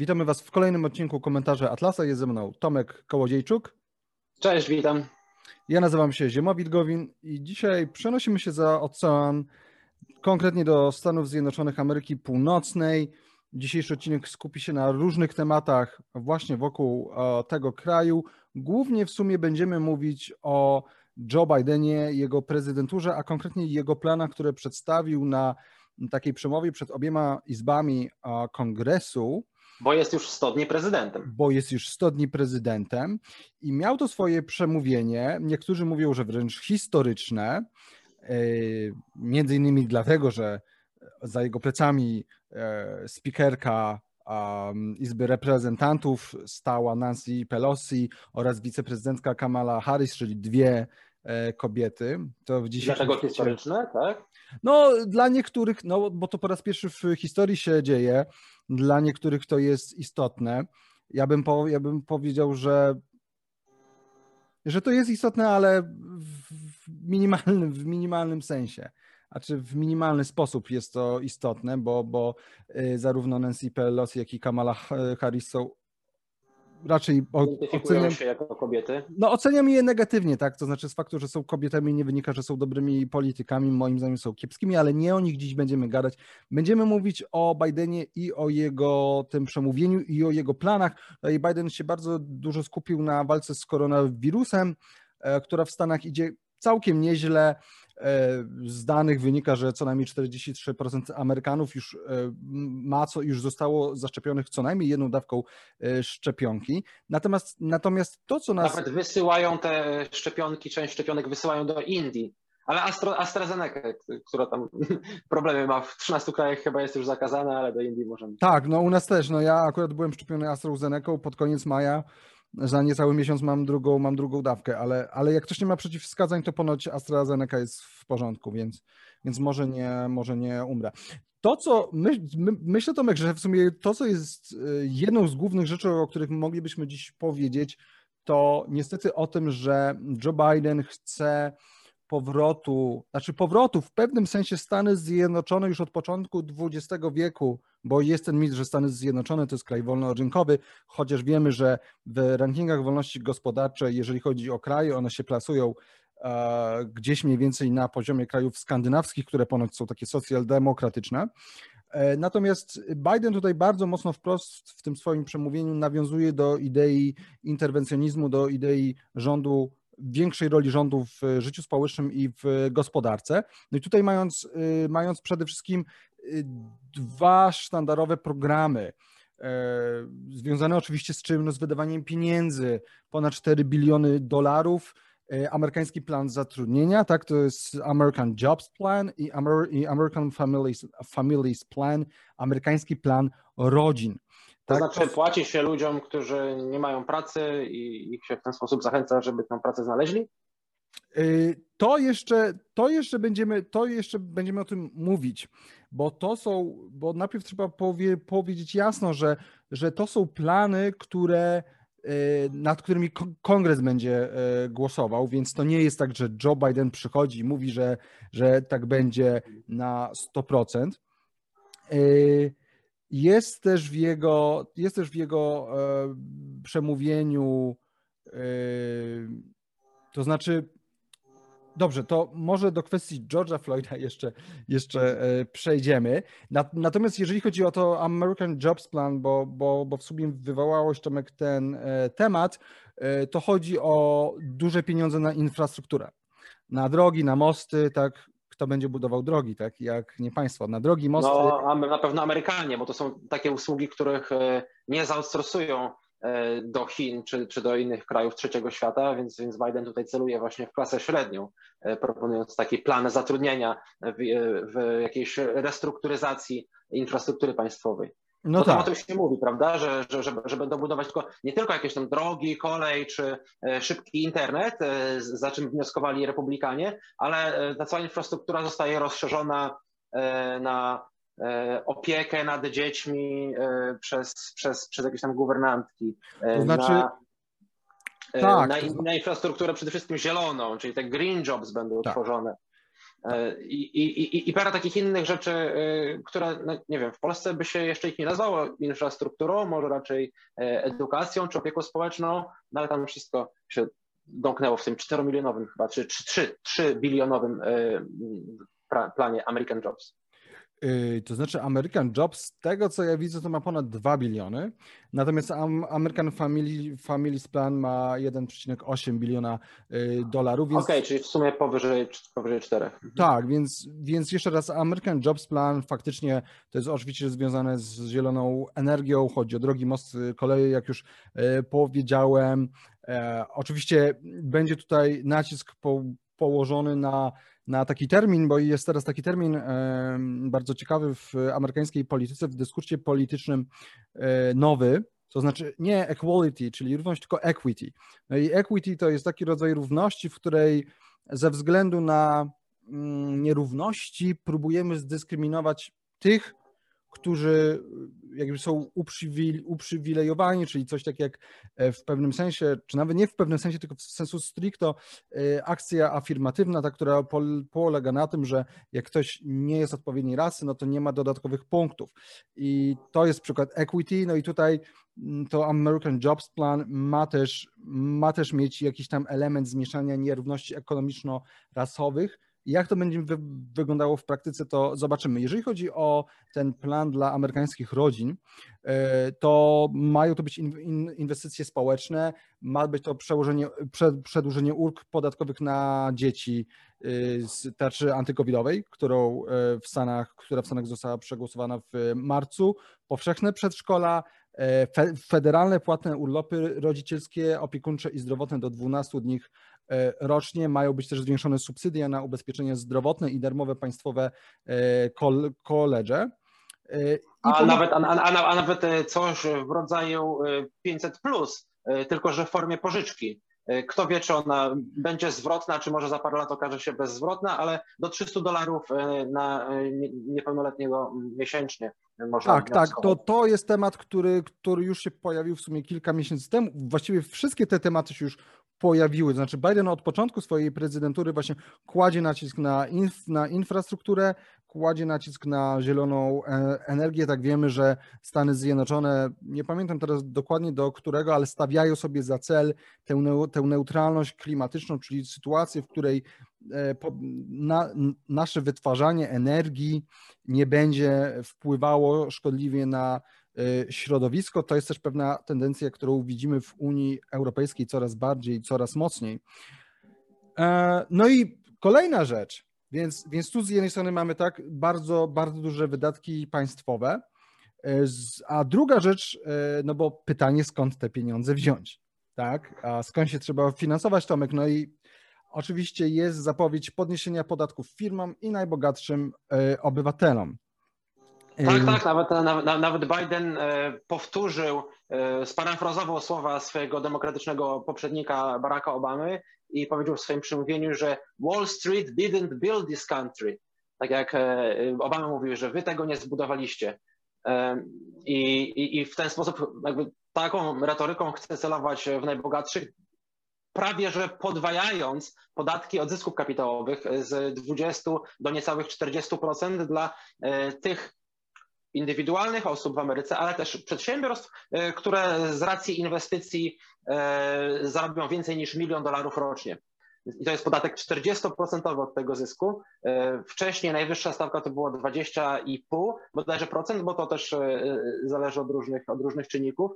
Witamy Was w kolejnym odcinku komentarza Atlasa. Jest ze mną Tomek Kołodziejczuk. Cześć, witam. Ja nazywam się Ziemowit Gowin i dzisiaj przenosimy się za ocean, konkretnie do Stanów Zjednoczonych Ameryki Północnej. Dzisiejszy odcinek skupi się na różnych tematach właśnie wokół e, tego kraju. Głównie w sumie będziemy mówić o Joe Bidenie, jego prezydenturze, a konkretnie jego planach, które przedstawił na takiej przemowie przed obiema izbami e, kongresu. Bo jest już 100 dni prezydentem. Bo jest już 100 dni prezydentem i miał to swoje przemówienie. Niektórzy mówią, że wręcz historyczne. E, między innymi dlatego, że za jego plecami e, spikerka Izby Reprezentantów stała Nancy Pelosi oraz wiceprezydentka Kamala Harris, czyli dwie e, kobiety. To w Dlatego historyczne, tak? No, dla niektórych, no bo to po raz pierwszy w historii się dzieje, dla niektórych to jest istotne. Ja bym, po, ja bym powiedział, że, że to jest istotne, ale w minimalnym, w minimalnym sensie. Znaczy w minimalny sposób jest to istotne, bo, bo y, zarówno Nancy Pelosi, jak i Kamala Harris są raczej oceniam się jako kobiety. No oceniam je negatywnie, tak? To znaczy z faktu, że są kobietami nie wynika, że są dobrymi politykami, moim zdaniem są kiepskimi, ale nie o nich dziś będziemy gadać. Będziemy mówić o Bidenie i o jego tym przemówieniu i o jego planach. No I Biden się bardzo dużo skupił na walce z koronawirusem, e, która w Stanach idzie całkiem nieźle. E, z danych wynika, że co najmniej 43% Amerykanów już e, ma, co już zostało zaszczepionych co najmniej jedną dawką e, szczepionki. Natomiast, natomiast to, co nas. Nawet wysyłają te szczepionki, część szczepionek wysyłają do Indii. Ale Astra, AstraZeneca, która tam problemy ma w 13 krajach chyba jest już zakazana, ale do Indii możemy. Tak, no u nas też. No ja akurat byłem szczepiony AstraZeneca pod koniec maja za niecały miesiąc mam drugą, mam drugą dawkę, ale, ale jak ktoś nie ma przeciwwskazań, to ponoć AstraZeneca jest w porządku, więc, więc może, nie, może nie umrę. To, co my, my, myślę, Tomek, że w sumie to, co jest y, jedną z głównych rzeczy, o których moglibyśmy dziś powiedzieć, to niestety o tym, że Joe Biden chce powrotu, znaczy powrotu w pewnym sensie Stany Zjednoczone już od początku XX wieku, bo jest ten mit, że Stany Zjednoczone to jest kraj wolnorynkowy, chociaż wiemy, że w rankingach wolności gospodarczej, jeżeli chodzi o kraje, one się plasują e, gdzieś mniej więcej na poziomie krajów skandynawskich, które ponoć są takie socjaldemokratyczne. E, natomiast Biden tutaj bardzo mocno wprost w tym swoim przemówieniu nawiązuje do idei interwencjonizmu, do idei rządu większej roli rządu w życiu społecznym i w gospodarce. No i tutaj mając, y, mając przede wszystkim dwa sztandarowe programy, e, związane oczywiście z czym? No z wydawaniem pieniędzy, ponad 4 biliony dolarów, e, amerykański plan zatrudnienia, tak, to jest American Jobs Plan i, i American Families, Families Plan, amerykański plan rodzin. To tak? znaczy płaci się ludziom, którzy nie mają pracy i ich się w ten sposób zachęca, żeby tę pracę znaleźli? Y, to jeszcze, to jeszcze będziemy, to jeszcze będziemy o tym mówić, bo to są, bo najpierw trzeba powie, powiedzieć jasno, że, że to są plany, które y, nad którymi kongres będzie y, głosował, więc to nie jest tak, że Joe Biden przychodzi i mówi, że, że tak będzie na 100%. Jest też w jego, jest też w jego e, przemówieniu, e, to znaczy, dobrze, to może do kwestii George'a Floyda jeszcze, jeszcze e, przejdziemy. Natomiast jeżeli chodzi o to American Jobs Plan, bo, bo, bo w sumie wywołałeś Tomek ten temat, to chodzi o duże pieniądze na infrastrukturę na drogi, na mosty, tak, kto będzie budował drogi, tak? Jak nie państwo. Na drogi, mosty. No, na pewno Amerykanie, bo to są takie usługi, których e, nie zaoutsourcują e, do Chin czy, czy do innych krajów trzeciego świata, więc, więc Biden tutaj celuje właśnie w klasę średnią, e, proponując taki plan zatrudnienia w, w jakiejś restrukturyzacji infrastruktury państwowej. No Potem tak. o tym się mówi, prawda, że, że, że, że, będą budować tylko, nie tylko jakieś tam drogi, kolej czy e, szybki internet, e, za czym wnioskowali republikanie, ale e, ta cała infrastruktura zostaje rozszerzona na opiekę nad dziećmi przez, przez, przez jakieś tam guwernantki. To znaczy... Na, tak. na, na infrastrukturę przede wszystkim zieloną, czyli te green jobs będą tak. tworzone. I, i, i parę takich innych rzeczy, które, no, nie wiem, w Polsce by się jeszcze ich nie nazwało infrastrukturą, może raczej edukacją czy opieką społeczną, no ale tam wszystko się domknęło w tym 4-milionowym chyba, czy 3, 3 bilionowym planie American Jobs. Yy, to znaczy American Jobs, z tego co ja widzę, to ma ponad 2 biliony, natomiast American Family, Families Plan ma 1,8 biliona yy, dolarów. Więc... Okej, okay, czyli w sumie powyżej, powyżej 4. Mhm. Tak, więc, więc jeszcze raz American Jobs Plan faktycznie to jest oczywiście związane z zieloną energią, chodzi o drogi, mosty, koleje, jak już yy, powiedziałem. E, oczywiście będzie tutaj nacisk po, położony na na taki termin, bo jest teraz taki termin bardzo ciekawy w amerykańskiej polityce, w dyskursie politycznym e, nowy, to znaczy nie equality, czyli równość, tylko equity. No i equity to jest taki rodzaj równości, w której ze względu na mm, nierówności próbujemy zdyskryminować tych, którzy jakby są uprzywilejowani, czyli coś tak jak e, w pewnym sensie, czy nawet nie w pewnym sensie, tylko w sensu stricto e, akcja afirmatywna, ta, która polega na tym, że jak ktoś nie jest odpowiedniej rasy, no to nie ma dodatkowych punktów. I to jest przykład equity, no i tutaj mm, to American Jobs Plan ma też, ma też mieć jakiś tam element zmieszania nierówności ekonomiczno-rasowych, jak to będzie wy wyglądało w praktyce, to zobaczymy. Jeżeli chodzi o ten plan dla amerykańskich rodzin, e, to mają to być in inwestycje społeczne, ma być to przełożenie, przedłużenie ulg podatkowych na dzieci e, z tarczy antykowidowej, którą e, w Stanach, która w Stanach została przegłosowana w marcu, powszechne przedszkola, federalne płatne urlopy rodzicielskie, opiekuńcze i zdrowotne do 12 dni rocznie. Mają być też zwiększone subsydia na ubezpieczenie zdrowotne i darmowe państwowe koledże. E, a, nawet, a, a, a nawet e, coś w rodzaju 500, plus, tylko że w formie pożyczki. Kto wie, czy ona będzie zwrotna, czy może za parę lat okaże się bezzwrotna, ale do 300 dolarów na niepełnoletniego miesięcznie można. Tak, tak. To, to jest temat, który, który już się pojawił w sumie kilka miesięcy temu. Właściwie wszystkie te tematy się już pojawiły. Znaczy Biden od początku swojej prezydentury właśnie kładzie nacisk na, inf, na infrastrukturę, kładzie nacisk na zieloną e, energię. Tak wiemy, że Stany Zjednoczone, nie pamiętam teraz dokładnie do którego, ale stawiają sobie za cel tę, tę neutralność klimatyczną, czyli sytuację, w której e, na, nasze wytwarzanie energii nie będzie wpływało szkodliwie na środowisko. To jest też pewna tendencja, którą widzimy w Unii Europejskiej coraz bardziej, coraz mocniej. E, no i kolejna rzecz, więc, więc tu z jednej strony mamy tak bardzo, bardzo duże wydatki państwowe, e, a druga rzecz, e, no bo pytanie, skąd te pieniądze wziąć, tak? A skąd się trzeba finansować, Tomek? No i oczywiście jest zapowiedź podniesienia podatków firmom i najbogatszym obywatelom. Tak, tak, nawet, nawet Biden e, powtórzył, e, sparafrazował słowa swojego demokratycznego poprzednika Baracka Obamy i powiedział w swoim przemówieniu, że Wall Street didn't build this country. Tak jak e, Obama mówił, że wy tego nie zbudowaliście. I, i, i w ten sposób jakby taką retoryką chce celować w najbogatszych, prawie że podwajając podatki od zysków kapitałowych z 20 do niecałych 40% dla tych indywidualnych osób w Ameryce, ale też przedsiębiorstw, e, które z racji inwestycji e, zarobią więcej niż milion dolarów rocznie. I to jest podatek 40% od tego zysku. E, wcześniej najwyższa stawka to było 20,5 bodajże procent, bo to też zależy od różnych, od różnych czynników.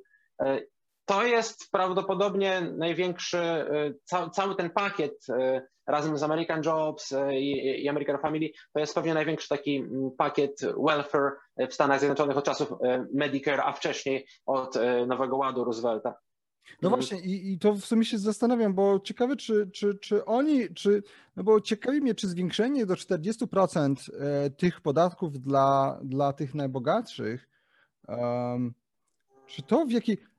To jest prawdopodobnie największy, cały ten pakiet razem z American Jobs e, i, American Family, to jest pewnie największy taki pakiet welfare w Stanach Zjednoczonych od czasów e, Medicare, a wcześniej od e, Nowego Ładu Roosevelta. No właśnie i, i, to w sumie się zastanawiam, bo ciekawe, czy, czy, czy oni, czy, no bo ciekawi mnie, czy zwiększenie do 40% tych podatków dla, dla tych najbogatszych, um, czy to w jakiej, jak,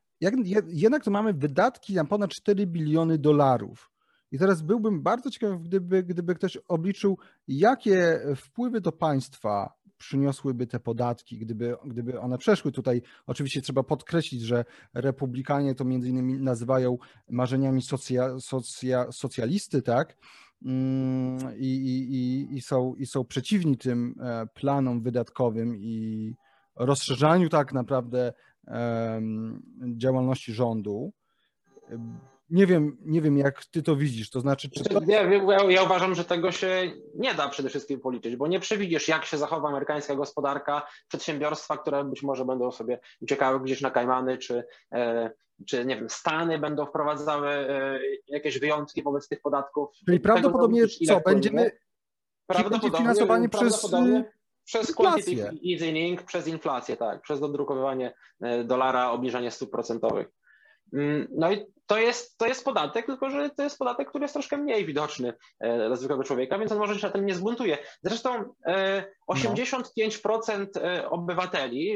jednak to mamy wydatki na ponad 4 biliony dolarów. I teraz byłbym bardzo ciekaw, gdyby, gdyby ktoś obliczył, jakie wpływy do państwa przyniosłyby te podatki, gdyby, gdyby one przeszły tutaj. Oczywiście trzeba podkreślić, że republikanie to między innymi nazywają marzeniami socja, socja, socjalisty, tak? mm, i, i, i, są, i są przeciwni tym e, planom wydatkowym i rozszerzaniu tak naprawdę działalności rządu. Nie wiem, nie wiem, jak ty to widzisz. To znaczy, czy to... ja, ja, uważam, że tego się nie da przede wszystkim policzyć, bo nie przewidzisz, jak się zachowa amerykańska gospodarka, przedsiębiorstwa, które być może będą sobie uciekały gdzieś na Kajmany, czy, e, czy nie wiem, Stany będą wprowadzały e, jakieś wyjątki wobec tych podatków. Czyli prawdopodobnie co, będziemy prawdopodobnie, finansowani przez przez quantitative easing, przez inflację, tak, przez dodrukowywanie e, dolara, obniżanie stóp procentowych. Mm, no i to jest, to jest podatek, tylko że to jest podatek, który jest troszkę mniej widoczny e, dla zwykłego człowieka, więc on może się na tym nie zbuntuje. Zresztą 85% e, obywateli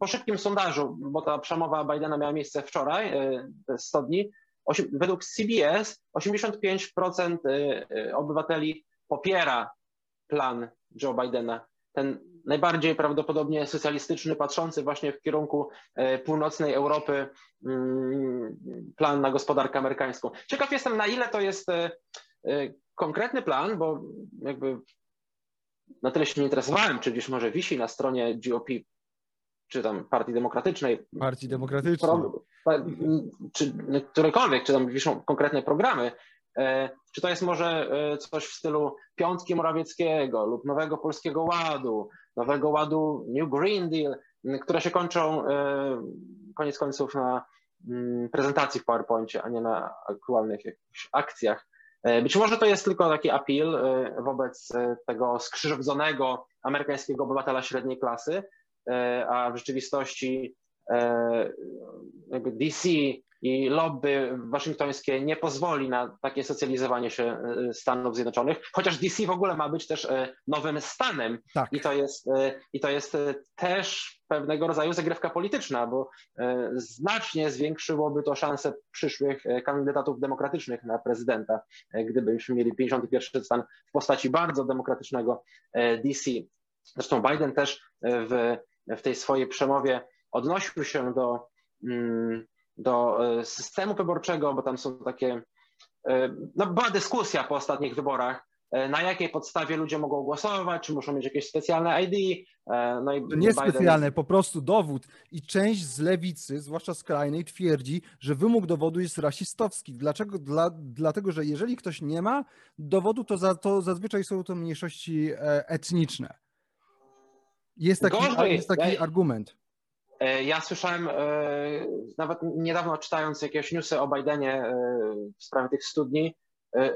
po szybkim sondażu, bo ta przemowa Bidena miała miejsce wczoraj, 100 dni, według CBS 85% obywateli popiera plan Joe Bidena ten najbardziej prawdopodobnie socjalistyczny, patrzący właśnie w kierunku e, północnej Europy mm, plan na gospodarkę amerykańską. Ciekaw jestem, na ile to jest e, e, konkretny plan, bo jakby na tyle się nie interesowałem, czy gdzieś może wisi na stronie GOP, czy tam Partii Demokratycznej. Partii Demokratycznej. Czy którekolwiek, czy tam wiszą konkretne programy, czy to jest może e, coś w stylu Piątki Morawieckiego lub Nowego Polskiego Ładu, Nowego Ładu New Green Deal, które się kończą e, koniec końców na prezentacji w PowerPoincie, a nie na aktualnych jakichś akcjach. Być może to jest tylko taki appeal wobec tego skrzyżowzonego amerykańskiego obywatela średniej klasy, a w rzeczywistości DC i lobby waszyngtońskie nie pozwoli na takie socjalizowanie się e, Stanów Zjednoczonych, chociaż DC w ogóle ma być też e, nowym stanem tak. i, to jest, e, i to jest też pewnego rodzaju zagrywka polityczna, bo znacznie zwiększyłoby to szanse przyszłych kandydatów demokratycznych na prezydenta, gdybyśmy mieli 51 stan w postaci bardzo demokratycznego DC. Zresztą Biden też w, w tej swojej przemowie odnosił się do mm, do e, systemu wyborczego, bo tam są takie. E, no, była dyskusja po ostatnich wyborach, e, na jakiej podstawie ludzie mogą głosować, czy muszą mieć jakieś specjalne ID. No i nie Biden... specjalne, po prostu dowód. I część z lewicy, zwłaszcza skrajnej, twierdzi, że wymóg dowodu jest rasistowski. Dlaczego? Dla, dlatego, że jeżeli ktoś nie ma dowodu, to, za, to zazwyczaj są to mniejszości etniczne. Jest taki, Gorzej, jest taki argument. E, ja słyszałem, e, nawet niedawno czytając jakieś newsy o Bidenie e, w sprawie tych studni,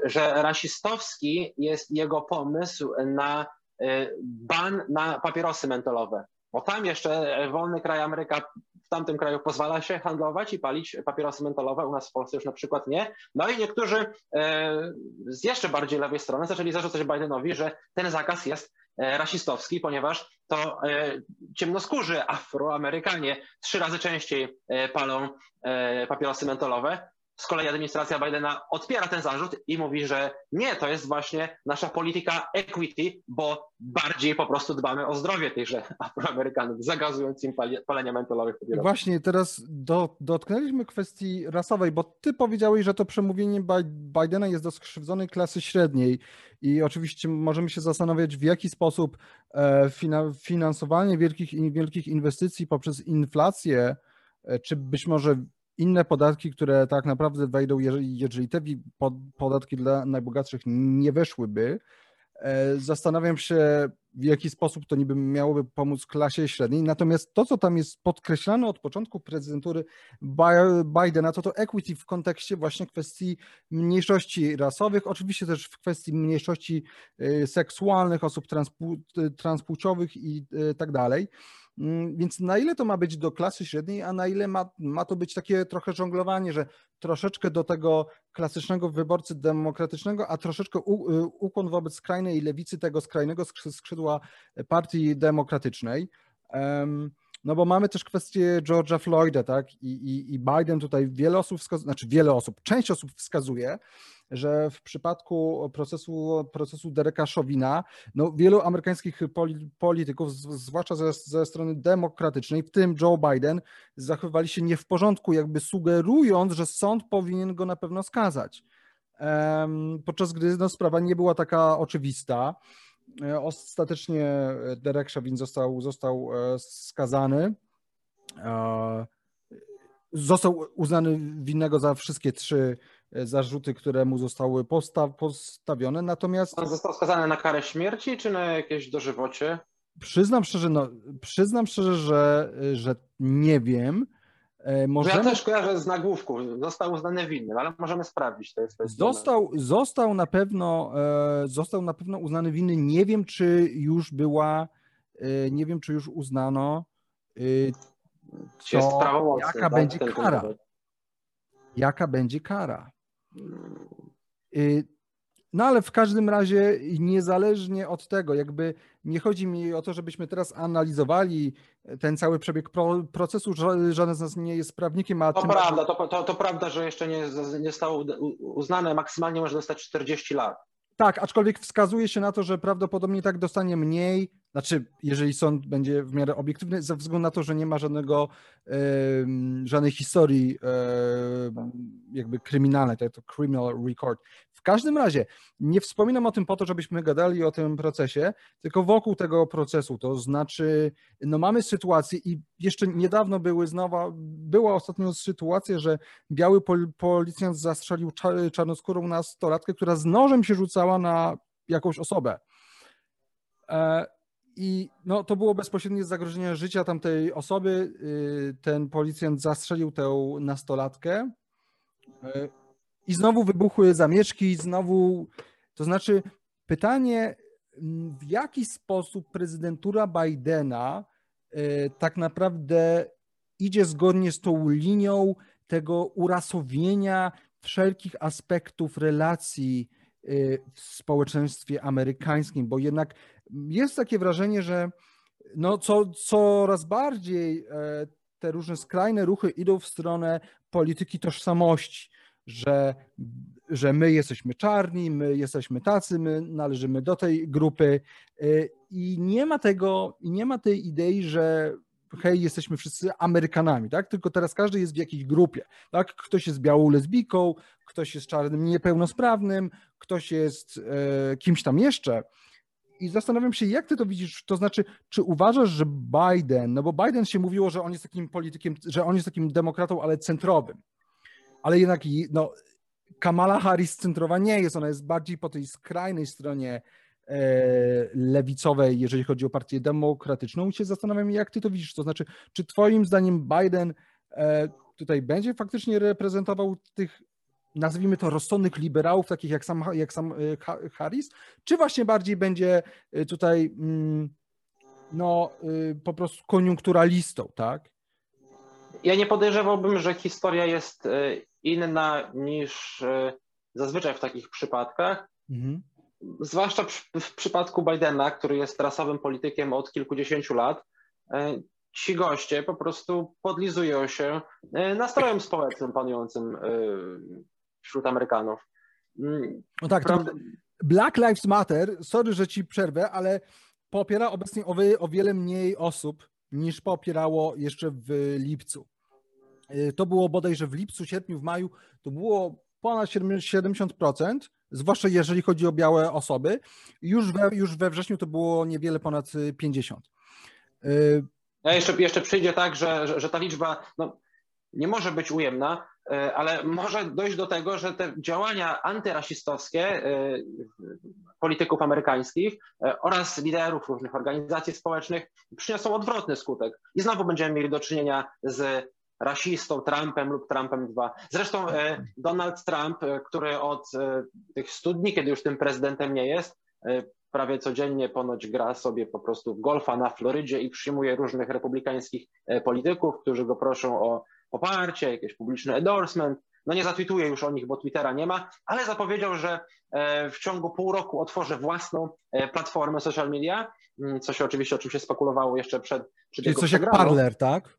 że rasistowski jest jego pomysł na ban na papierosy mentolowe. Bo tam jeszcze wolny kraj Ameryka w tamtym kraju pozwala się handlować i palić papierosy mentolowe, u nas w Polsce już na przykład nie. No i niektórzy z jeszcze bardziej lewej strony zaczęli zarzucać Bidenowi, że ten zakaz jest rasistowski, ponieważ to e, ciemnoskórzy Afroamerykanie trzy razy częściej e, palą papierosy mentolowe, z kolei administracja Bidena odpiera ten zarzut i mówi, że nie, to jest właśnie nasza polityka equity, bo bardziej po prostu dbamy o zdrowie tychże Afroamerykanów, zagazując im palenia mentolowych. Właśnie, teraz do, dotknęliśmy kwestii rasowej, bo ty powiedziałeś, że to przemówienie Bidena jest do skrzywdzonej klasy średniej i oczywiście możemy się zastanawiać, w jaki sposób e, finansowanie wielkich, wielkich inwestycji poprzez inflację, e, czy być może inne podatki, które tak naprawdę wejdą, jeżeli, jeżeli te podatki dla najbogatszych nie weszłyby, e, Zastanawiam się, w jaki sposób to niby miałoby pomóc klasie średniej. Natomiast to, co tam jest podkreślane od początku prezydentury Bidena, to to equity w kontekście właśnie kwestii mniejszości rasowych, oczywiście też w kwestii mniejszości e, seksualnych, osób transpłciowych i e, tak dalej. Mm, więc na ile to ma być do klasy średniej, a na ile ma, ma to być takie trochę żonglowanie, że troszeczkę do tego klasycznego wyborcy demokratycznego, a troszeczkę y, ukłon wobec skrajnej lewicy tego skrajnego skrzydła partii demokratycznej. No bo mamy też kwestię George'a Floyda, tak? I, i, i Biden tutaj wiele osób wskazuje, znaczy wiele osób, część osób wskazuje, że w przypadku procesu, procesu Dereka no wielu amerykańskich polityków, zwłaszcza ze, ze strony demokratycznej, w tym Joe Biden, zachowywali się nie w porządku, jakby sugerując, że sąd powinien go na pewno skazać. podczas gdy no, sprawa nie była taka oczywista. E, ostatecznie Derek Chauvin został, został skazany. Został uznany winnego za wszystkie trzy zarzuty, które mu zostały postawione, natomiast... On został skazany na karę śmierci, czy na jakieś dożywocie? Przyznam szczerze, no, przyznam szczerze, że, że nie wiem. E, możemy... Ja też kojarzę z nagłówków. Został uznany winny, ale możemy sprawdzić. To jest, został, został, na pewno, e, został na pewno uznany winny. Nie wiem, czy już była, e, nie wiem, czy już uznano. Co, jest prawomocny, jaka tak? będzie kara? Jaka będzie kara? No ale w każdym razie niezależnie od tego, jakby nie chodzi mi o to, żebyśmy teraz analizowali ten cały przebieg pro, procesu, żaden z nas nie jest prawnikiem, a to tym... prawda, to, to, to prawda, że jeszcze nie, nie zostało uznane, maksymalnie może dostać 40 lat. Tak, aczkolwiek wskazuje się na to, że prawdopodobnie tak dostanie mniej, znaczy, jeżeli sąd będzie w miarę obiektywny, ze względu na to, że nie ma żadnego, e, żadnej historii e, jakby kryminalnej, tak to criminal record. Każdym razie, nie wspominam o tym po to, żebyśmy gadali o tym procesie, tylko wokół tego procesu, to znaczy, no mamy sytuację i jeszcze niedawno były znowu, była ostatnio sytuacja, że biały pol, policjant zastrzelił czarnoskórą nastolatkę, która z nożem się rzucała na jakąś osobę. E, i no, to było bezpośrednie zagrożenie życia tamtej osoby. Y, ten policjant zastrzelił tę nastolatkę. I znowu wybuchły zamieszki, znowu. To znaczy, pytanie, mm, w jaki sposób prezydentura Bidena y, tak naprawdę idzie zgodnie z tą linią tego urasowienia wszelkich aspektów relacji w społeczeństwie amerykańskim, bo jednak jest takie wrażenie, że no co, coraz bardziej e, te różne skrajne ruchy idą w stronę polityki tożsamości, że, że my jesteśmy czarni, my jesteśmy tacy, my należymy do tej grupy e, i nie ma tego, nie ma tej idei, że hej, jesteśmy wszyscy Amerykanami, tak? Tylko teraz każdy jest w jakiejś grupie, tak? Ktoś jest białą lesbijką, ktoś jest czarnym niepełnosprawnym, ktoś jest e, kimś tam jeszcze, i zastanawiam się, jak ty to widzisz, to znaczy, czy uważasz, że Biden, no bo Biden się mówiło, że on jest takim politykiem, że on jest takim demokratą, ale centrowym, ale jednak no, Kamala Harris centrowa nie jest, ona jest bardziej po tej skrajnej stronie e, lewicowej, jeżeli chodzi o partię demokratyczną. I się zastanawiam, jak ty to widzisz, to znaczy, czy twoim zdaniem Biden e, tutaj będzie faktycznie reprezentował tych nazwijmy to, rozsądnych liberałów, takich jak sam, jak sam y, Harris, czy właśnie bardziej będzie tutaj mm, no, po prostu koniunkturalistą, tak? Ja nie podejrzewałbym, że historia jest inna niż zazwyczaj w takich przypadkach. Mhm. Zwłaszcza w przypadku Bidena, który jest rasowym politykiem od kilkudziesięciu lat, ci goście po prostu podlizują się nastrojem społecznym panującym wśród Amerykanów. Mm, no tak, Black Lives Matter, sorry, że ci przerwę, ale popiera obecnie o wiele mniej osób niż popierało jeszcze w lipcu. Y, to było bodajże w lipcu, sierpniu, w maju, to było ponad 70%, zwłaszcza jeżeli chodzi o białe osoby. Już we, już we wrześniu to było niewiele ponad 50%. Y, ja jeszcze, jeszcze przyjdzie tak, że, że, że ta liczba no, nie może być ujemna, ale może dojść do tego, że te działania antyrasistowskie polityków amerykańskich oraz liderów różnych organizacji społecznych przyniosą odwrotny skutek. I znowu będziemy mieli do czynienia z rasistą Trumpem lub Trumpem 2. Zresztą Donald Trump, który od tych studni, kiedy już tym prezydentem nie jest, prawie codziennie ponoć gra sobie po prostu w golfa na Florydzie i przyjmuje różnych republikańskich polityków, którzy go proszą o poparcie, jakieś publiczne endorsement. No nie zatwituje już o nich, bo Twittera nie ma, ale zapowiedział, że e, w ciągu pół roku otworzy własną e, platformę social media, mm, co się oczywiście o czym się spekulowało jeszcze przed, przed Czyli coś jak Parler, tak?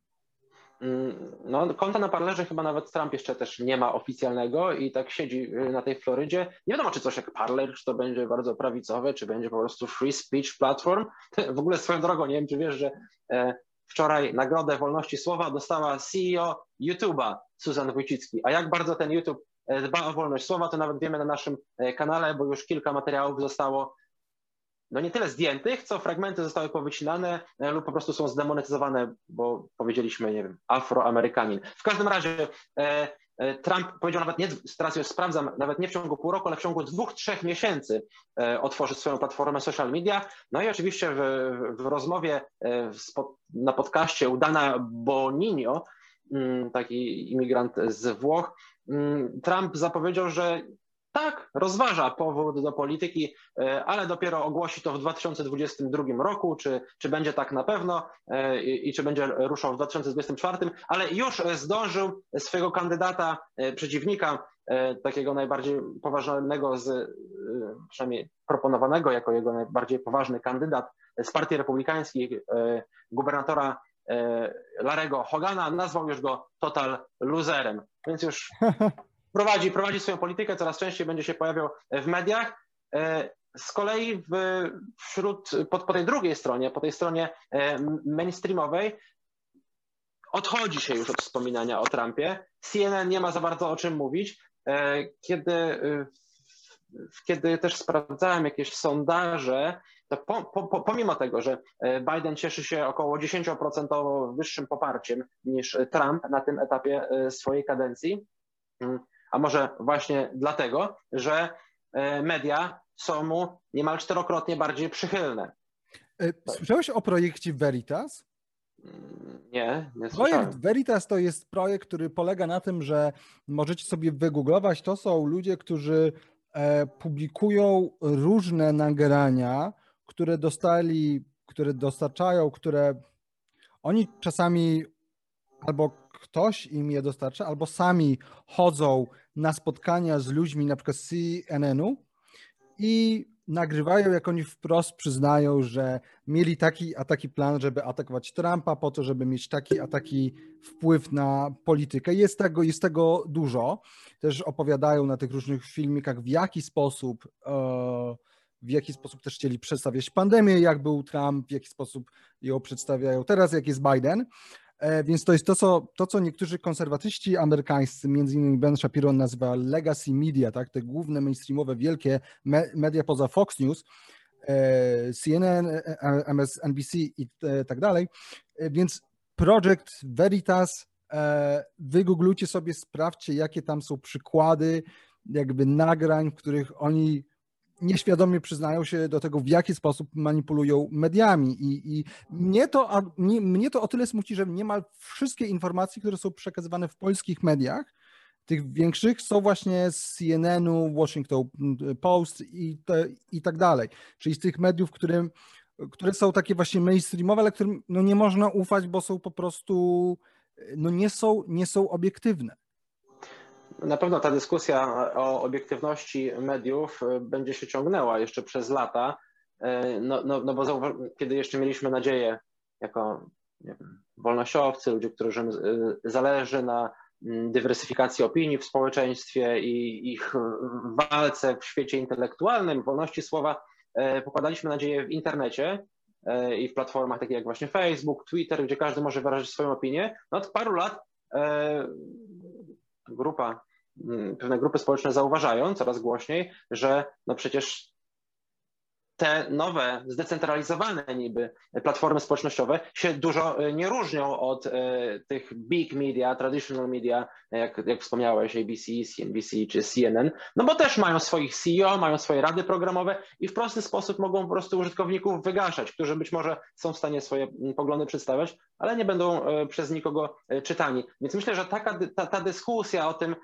Mm, no, konta na Parlerze chyba nawet Trump jeszcze też nie ma oficjalnego i tak siedzi y, na tej Florydzie. Nie wiadomo, czy coś jak Parler, czy to będzie bardzo prawicowe, czy będzie po prostu free speech platform. W ogóle swoją drogą, nie wiem, czy wiesz, że e, Wczoraj nagrodę wolności słowa dostała CEO YouTube'a Susan Wójcicki. A jak bardzo ten YouTube dba o wolność słowa, to nawet wiemy na naszym kanale, bo już kilka materiałów zostało no nie tyle zdjętych, co fragmenty zostały powycinane lub po prostu są zdemonetyzowane, bo powiedzieliśmy, nie wiem, afroamerykanin. W każdym razie E, Trump powiedział nawet nie, teraz już sprawdzam, nawet nie w ciągu pół roku, ale w ciągu dwóch, trzech miesięcy e, otworzy swoją platformę social media. No i oczywiście w, w rozmowie e, na podcaście udana Boninio, mm, taki imigrant z Włoch, mm, Trump zapowiedział, że tak, rozważa powód do polityki, e, ale dopiero ogłosi to w 2022 roku, czy, czy będzie tak na pewno e, i, i czy będzie ruszał w 2024, ale już zdążył swojego kandydata, e, przeciwnika, takiego najbardziej poważnego z, przynajmniej proponowanego jako jego najbardziej poważny kandydat z partii republikańskiej, gubernatora Larego Hogana, nazwał już go total loserem. Więc już prowadzi, prowadzi swoją politykę, coraz częściej będzie się pojawiał w mediach. E, z kolei w, wśród, po, po tej drugiej stronie, po tej stronie e, mainstreamowej, odchodzi się już od wspominania o Trumpie. CNN nie ma za bardzo o czym mówić. E, kiedy, kiedy też sprawdzałem jakieś sondaże, to po, po, pomimo tego, że Biden cieszy się około 10% wyższym poparciem niż Trump na tym etapie swojej kadencji, mm, a może właśnie dlatego, że e, media są mu niemal czterokrotnie bardziej przychylne. E, słyszałeś o projekcie Veritas? Mm, nie, nie słyszałem. Projekt Veritas to jest projekt, który polega na tym, że możecie sobie wygooglować. To są ludzie, którzy e, publikują różne nagrania, które dostali, które dostarczają, które oni czasami albo ktoś im je dostarcza, albo sami chodzą na spotkania z ludźmi, na przykład z CNN-u i nagrywają, jak oni wprost przyznają, że mieli taki a taki plan, żeby atakować Trumpa po to, żeby mieć taki a taki wpływ na politykę. Jest tego, jest tego dużo. Też opowiadają na tych różnych filmikach, w jaki sposób e, w jaki sposób też chcieli przedstawiać pandemię, jak był Trump, w jaki sposób ją przedstawiają teraz, jak jest Biden. E, więc to jest to co, to, co niektórzy konserwatyści amerykańscy, między innymi Ben Shapiro nazywa legacy media, tak, te główne mainstreamowe, wielkie media poza Fox News, e, CNN, e, MSNBC i tak dalej. Więc Project Veritas, wygooglujcie sobie, sprawdźcie, jakie tam są przykłady jakby nagrań, w których oni nieświadomie przyznają się do tego, w jaki sposób manipulują mediami. I, i mnie, to, a, mnie, mnie to o tyle smuci, że niemal wszystkie informacje, które są przekazywane w polskich mediach, tych większych, są właśnie z CNN-u, Washington Post i, te, i tak dalej. Czyli z tych mediów, którym, które są takie właśnie mainstreamowe, ale którym no, nie można ufać, bo są po prostu, no, nie, są, nie są obiektywne. Na pewno ta dyskusja o obiektywności mediów e, będzie się ciągnęła jeszcze przez lata, e, no, no, no bo kiedy jeszcze mieliśmy nadzieję jako wiem, wolnościowcy, ludzie, którym e, zależy na mm, dywersyfikacji opinii w społeczeństwie i ich walce w świecie intelektualnym, wolności słowa, pokładaliśmy nadzieję w internecie i w platformach takich jak właśnie Facebook, Twitter, gdzie każdy może wyrazić swoją opinię. No od paru lat grupa, mm, pewne grupy społeczne zauważają coraz głośniej, że no przecież te nowe, zdecentralizowane niby platformy społecznościowe się dużo e, nie różnią od e, tych big media, traditional media, jak, jak wspomniałeś, ABC, CNBC czy CNN, no bo też mają swoich CEO, mają swoje rady programowe i w prosty sposób mogą po prostu użytkowników wygaszać, którzy być może są w stanie swoje poglądy przedstawiać, ale nie będą e, przez nikogo czytani. Więc myślę, że taka, ta, ta dyskusja o tym,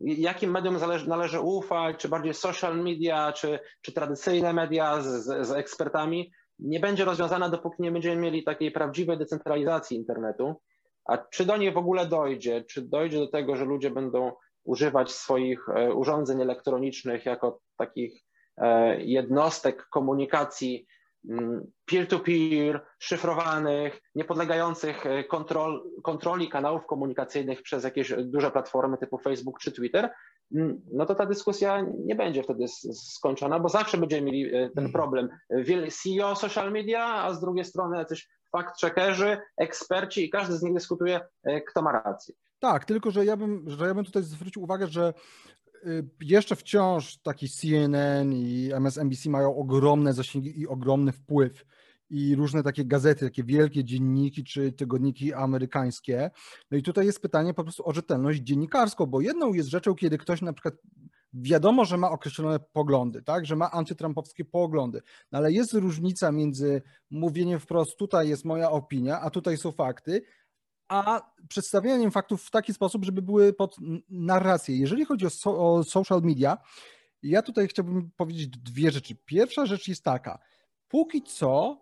jakim medium należy, ufać, czy bardziej social media, czy, czy tradycyjne media z, z, z ekspertami, nie będzie rozwiązana, dopóki nie będziemy mieli takiej prawdziwej decentralizacji internetu. A czy do niej w ogóle dojdzie? Czy dojdzie do tego, że ludzie będą używać swoich e, urządzeń elektronicznych jako takich e, jednostek komunikacji Mm, peer-to-peer, szyfrowanych, niepodlegających e, kontrol, kontroli kanałów komunikacyjnych przez jakieś duże platformy typu Facebook czy Twitter, mm, no to ta dyskusja nie będzie wtedy skończona, bo zawsze będziemy mieli e, ten mhm. problem. CEO social media, a z drugiej strony jacyś fact-checkerzy, eksperci i każdy z nich dyskutuje, kto ma rację. Tak, tylko że ja bym, że ja bym tutaj zwrócił uwagę, że jeszcze wciąż taki CNN i MSNBC mają ogromne zasięgi i ogromny wpływ i różne takie gazety, takie wielkie dzienniki czy tygodniki amerykańskie. No i tutaj jest pytanie po prostu o rzetelność dziennikarską, bo jedną jest rzeczą, kiedy ktoś na przykład wiadomo, że ma określone poglądy, tak, że ma antytrumpowskie poglądy, no ale jest różnica między mówieniem wprost, tutaj jest moja opinia, a tutaj są fakty, a przedstawianiem faktów w taki sposób, żeby były pod narrację. Jeżeli chodzi o, so, o social media, ja tutaj chciałbym powiedzieć dwie rzeczy. Pierwsza rzecz jest taka, póki co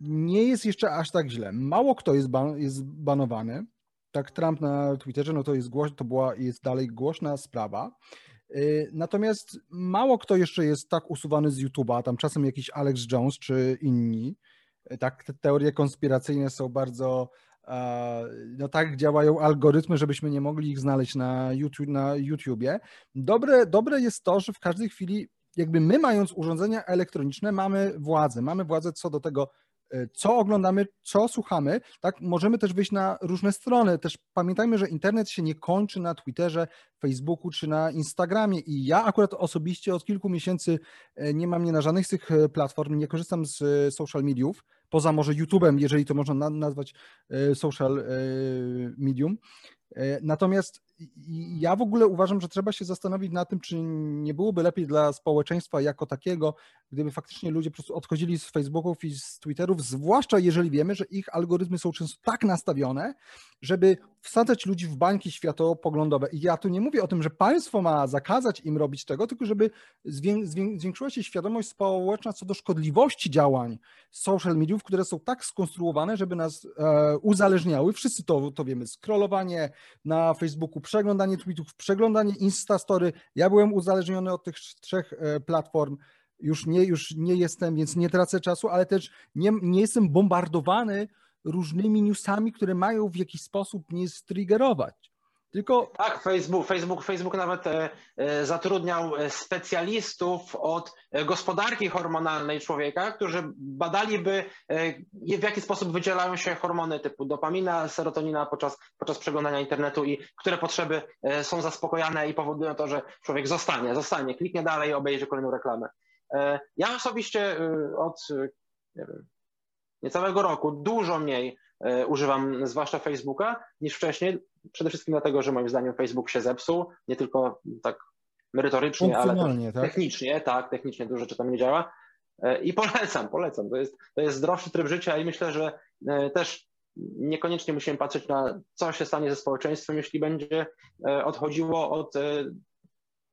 nie jest jeszcze aż tak źle. Mało kto jest, ban, jest banowany. Tak, Trump na Twitterze, no to jest, głoś, to była, jest dalej głośna sprawa. Y, natomiast mało kto jeszcze jest tak usuwany z YouTube'a, tam czasem jakiś Alex Jones czy inni. Tak, te teorie konspiracyjne są bardzo, no tak działają algorytmy, żebyśmy nie mogli ich znaleźć na, YouTube, na YouTubie. Dobre, dobre jest to, że w każdej chwili jakby my mając urządzenia elektroniczne mamy władzę, mamy władzę co do tego, E, co oglądamy, co słuchamy, tak, możemy też wyjść na różne strony. Też pamiętajmy, że internet się nie kończy na Twitterze, Facebooku czy na Instagramie i ja akurat osobiście od kilku miesięcy e, nie mam nie na żadnych z tych e, platform, nie korzystam z social mediów, poza może YouTube'em, jeżeli to można nazwać social medium. Natomiast ja w ogóle uważam, że trzeba się zastanowić nad tym, czy nie byłoby lepiej dla społeczeństwa jako takiego, gdyby faktycznie ludzie po prostu odchodzili z Facebooków i z Twitterów, zwłaszcza jeżeli wiemy, że ich algorytmy są często tak nastawione, żeby wsadzać ludzi w bańki światopoglądowe. I ja tu nie mówię o tym, że państwo ma zakazać im robić tego, tylko żeby zwiększyła się świadomość społeczna co do szkodliwości działań social mediów, które są tak skonstruowane, żeby nas e, uzależniały. Wszyscy to, to wiemy, scrollowanie na Facebooku, przeglądanie tweetów, przeglądanie Instastory. Ja byłem uzależniony od tych trzech e, platform już nie, już nie jestem, więc nie tracę czasu, ale też nie, nie jestem bombardowany różnymi newsami, które mają w jakiś sposób mnie striggerować. Tylko... Tak, Facebook, Facebook, Facebook nawet e, e, zatrudniał e, specjalistów od gospodarki hormonalnej człowieka, którzy badaliby, w jaki sposób wydzielają się hormony typu dopamina, serotonina podczas, podczas przeglądania internetu i które potrzeby są zaspokojane i powodują to, że człowiek zostanie, zostanie, kliknie dalej obejrzy kolejną reklamę. Ja osobiście od nie wiem, niecałego roku dużo mniej e, używam zwłaszcza Facebooka niż wcześniej. Przede wszystkim dlatego, że moim zdaniem Facebook się zepsuł, nie tylko tak merytorycznie, ale tak? technicznie, tak, technicznie dużo rzeczy tam nie działa. E, I polecam, polecam. To jest, to jest zdrowszy tryb życia i myślę, że e, też niekoniecznie musimy patrzeć na co się stanie ze społeczeństwem, jeśli będzie odchodziło od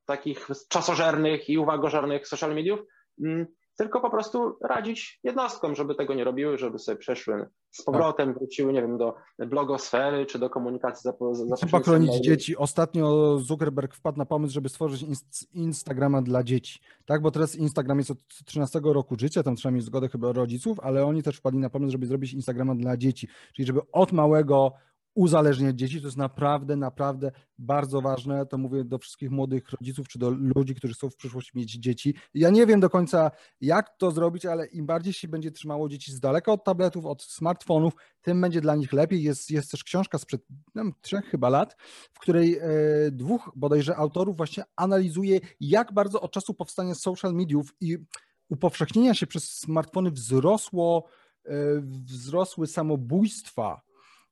takich czasożernych i uwagożernych social mediów, mm, tylko po prostu radzić jednostkom, żeby tego nie robiły, żeby sobie przeszły z powrotem, tak. wróciły, nie wiem, do blogosfery czy do komunikacji za, za Trzeba chronić dzieci. Ostatnio Zuckerberg wpadł na pomysł, żeby stworzyć Instagrama dla dzieci, tak, bo teraz Instagram jest od 13 roku życia, tam trzeba mieć zgodę chyba rodziców, ale oni też wpadli na pomysł, żeby zrobić Instagrama dla dzieci, czyli żeby od małego uzależniać dzieci. To jest naprawdę, naprawdę bardzo ważne. To mówię do wszystkich młodych rodziców czy do ludzi, którzy chcą w przyszłości mieć dzieci. Ja nie wiem do końca, jak to zrobić, ale im bardziej się będzie trzymało dzieci z daleka od tabletów, od smartfonów, tym będzie dla nich lepiej. Jest, jest też książka sprzed no, trzech chyba lat, w której e, dwóch bodajże autorów właśnie analizuje, jak bardzo od czasu powstania social mediów i upowszechnienia się przez smartfony wzrosło, e, wzrosły samobójstwa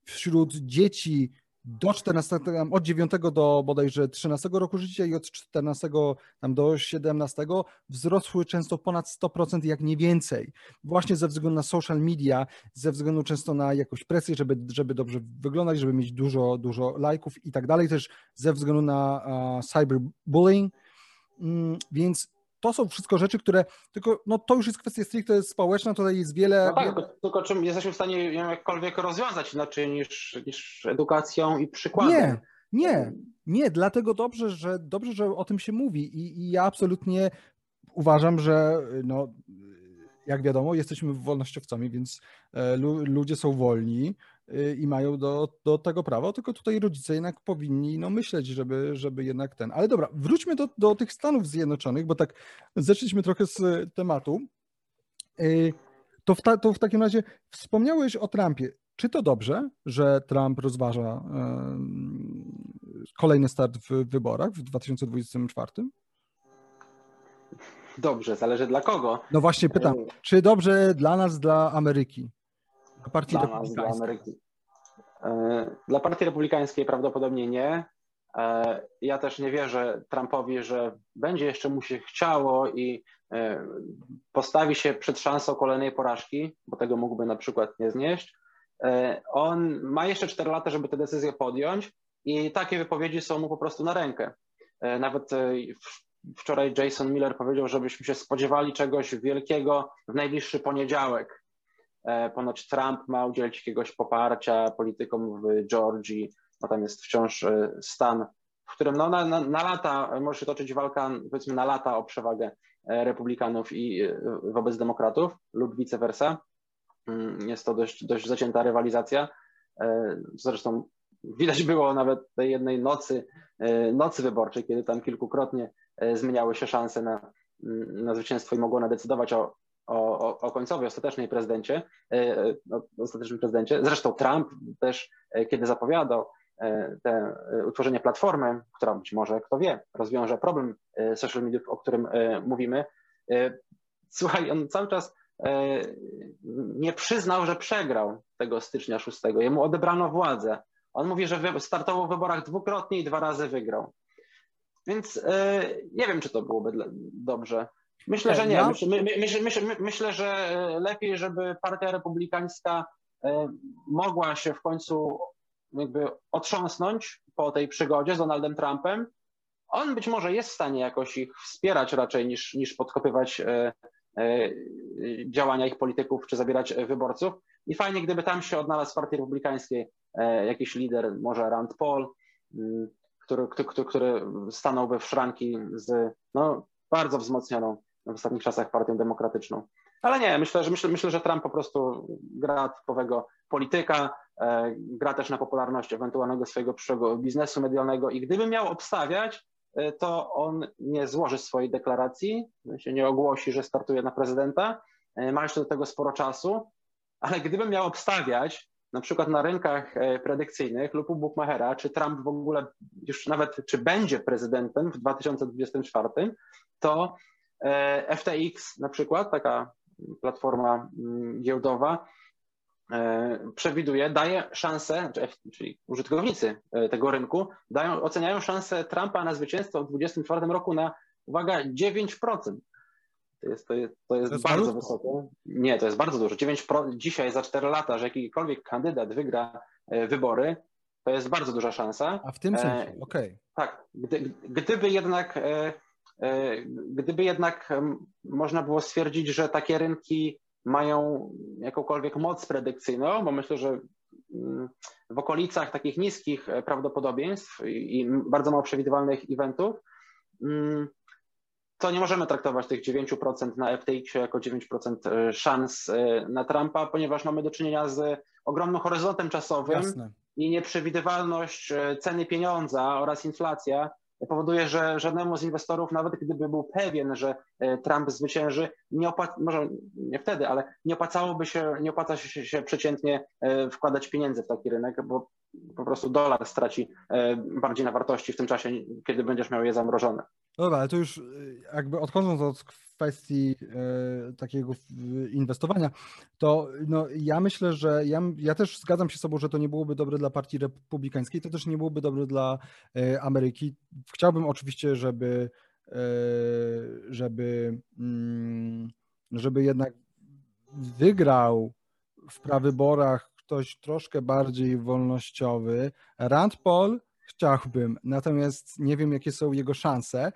wśród dzieci do 14, od 9 do bodajże 13 roku życia i od 14 tam do 17 wzrosły często ponad 100%, jak nie więcej. Właśnie ze względu na social media, ze względu często na jakąś presję, żeby, żeby dobrze wyglądać, żeby mieć dużo, dużo lajków i tak dalej, też ze względu na cyberbullying. Mm, więc to są wszystko rzeczy, które tylko, no to już jest kwestia stricte społeczna, tutaj jest wiele... No tak, wiele... Tylko, czym jesteśmy w stanie ją jakkolwiek rozwiązać inaczej niż, niż edukacją i przykładem. Nie, nie, nie, dlatego dobrze, że dobrze, że o tym się mówi i, i ja absolutnie uważam, że no, jak wiadomo, jesteśmy wolnościowcami, więc e, ludzie są wolni i mają do, do tego prawo, tylko tutaj rodzice jednak powinni no, myśleć, żeby, żeby jednak ten. Ale dobra, wróćmy do, do tych Stanów Zjednoczonych, bo tak zeszliśmy trochę z tematu. Y, To w, ta, to w takim razie wspomniałeś o Trumpie. Czy to dobrze, że Trump rozważa kolejny start w wyborach w 2024? Dobrze, zależy dla kogo. No właśnie pytam, czy dobrze dla nas, dla Ameryki? Dla partii dla nas, dla Ameryki. E, dla Partii Republikańskiej prawdopodobnie nie. E, ja też nie wierzę Trumpowi, że będzie jeszcze mu się chciało i e, postawi się przed szansą kolejnej porażki, bo tego mógłby na przykład nie znieść. On ma jeszcze 4 lata, żeby tę decyzję podjąć i takie wypowiedzi są mu po prostu na rękę. Nawet wczoraj Jason Miller powiedział, żebyśmy się spodziewali czegoś wielkiego w najbliższy poniedziałek. E, ponoć Trump ma udzielić jakiegoś poparcia politykom w Georgii, bo tam jest wciąż e, stan, w którym no, na, na, na lata może się toczyć walka, powiedzmy na lata o przewagę e, republikanów i wobec demokratów lub vice versa. Mm, jest to dość, dość zacięta rywalizacja. Zresztą widać było nawet tej jednej nocy, nocy wyborczej, kiedy tam kilkukrotnie zmieniały się szanse na, mm, na zwycięstwo i mogło nadecydować o o, o, końcowej, ostatecznej prezydencie, e, e, ostatecznym prezydencie. Zresztą Trump też, e, kiedy zapowiadał te utworzenie platformy, która być może, kto wie, rozwiąże problem social media, o którym mówimy. Słuchaj, on cały czas nie przyznał, że przegrał tego stycznia 6. Jemu odebrano władzę. On mówi, że startował w wyborach dwukrotnie i dwa razy wygrał. Więc nie wiem, czy to byłoby dobrze. Myślę, że nie. Myślę, myślę, myślę, myślę, że e, lepiej, żeby Partia Republikańska e, mogła się w końcu jakby otrząsnąć po tej przygodzie z Donaldem Trumpem. On być może jest w stanie jakoś ich wspierać raczej niż, niż podkopywać e, działania ich polityków czy zabierać wyborców. I fajnie, gdyby tam się odnalazł w Partii Republikańskiej jakiś lider, może Rand Paul, mm, który, który, który stanąłby w szranki z no, bardzo wzmocnioną w ostatnich czasach partią demokratyczną. Ale nie, myślę, że myślę, myślę, że Trump po prostu gra typowego polityka, e, gra też na popularność ewentualnego swojego przyszłego biznesu medialnego i gdyby miał obstawiać, e, to on nie złoży swojej deklaracji, się nie ogłosi, że startuje na prezydenta. E, ma jeszcze do tego sporo czasu, ale gdyby miał obstawiać, na przykład na rynkach predykcyjnych lub u Bookmachera, czy Trump w ogóle już nawet, czy będzie prezydentem w 2024, to E, FTX na przykład, taka platforma mm, giełdowa, e, przewiduje, daje szansę, czyli użytkownicy e, tego rynku, dają, oceniają szansę Trumpa na zwycięstwo w 2024 roku na, uwaga, 9%. To jest, to jest, to jest, to jest bardzo wysoko. Nie, to jest bardzo dużo. 9% dzisiaj za 4 lata, że jakikolwiek kandydat wygra wybory, to jest bardzo duża szansa. A w tym sensie, okej. Okay. Tak. Gdy, gdyby jednak E, gdyby jednak można było stwierdzić, że takie rynki mają jakąkolwiek moc predykcyjną, bo myślę, że mm, w okolicach takich niskich e, prawdopodobieństw i bardzo mało przewidywalnych eventów, mm, to nie możemy traktować tych 9% na FTX jako 9% e, szans na Trumpa, ponieważ mamy do czynienia z ogromnym horyzontem czasowym Jasne. i nieprzewidywalność ceny pieniądza oraz inflacja powoduje, że żadnemu z inwestorów, nawet gdyby był pewien, że e, Trump zwycięży, nie opłaca, może nie wtedy, ale nie opłacałoby się, nie opłaca się, się przeciętnie e, wkładać pieniędzy w taki rynek, bo po prostu dolar straci e, bardziej na wartości w tym czasie, kiedy będziesz miał je zamrożone. Dobra, ale to już jakby odchodząc od kwestii e, takiego inwestowania, to no, ja myślę, że ja, ja też zgadzam się z sobą, że to nie byłoby dobre dla partii republikańskiej, to też nie byłoby dobre dla e, Ameryki. Chciałbym oczywiście, żeby, e, żeby, mm, żeby jednak wygrał w prawyborach ktoś troszkę bardziej wolnościowy. Rand Paul chciałbym, natomiast nie wiem, jakie są jego szanse.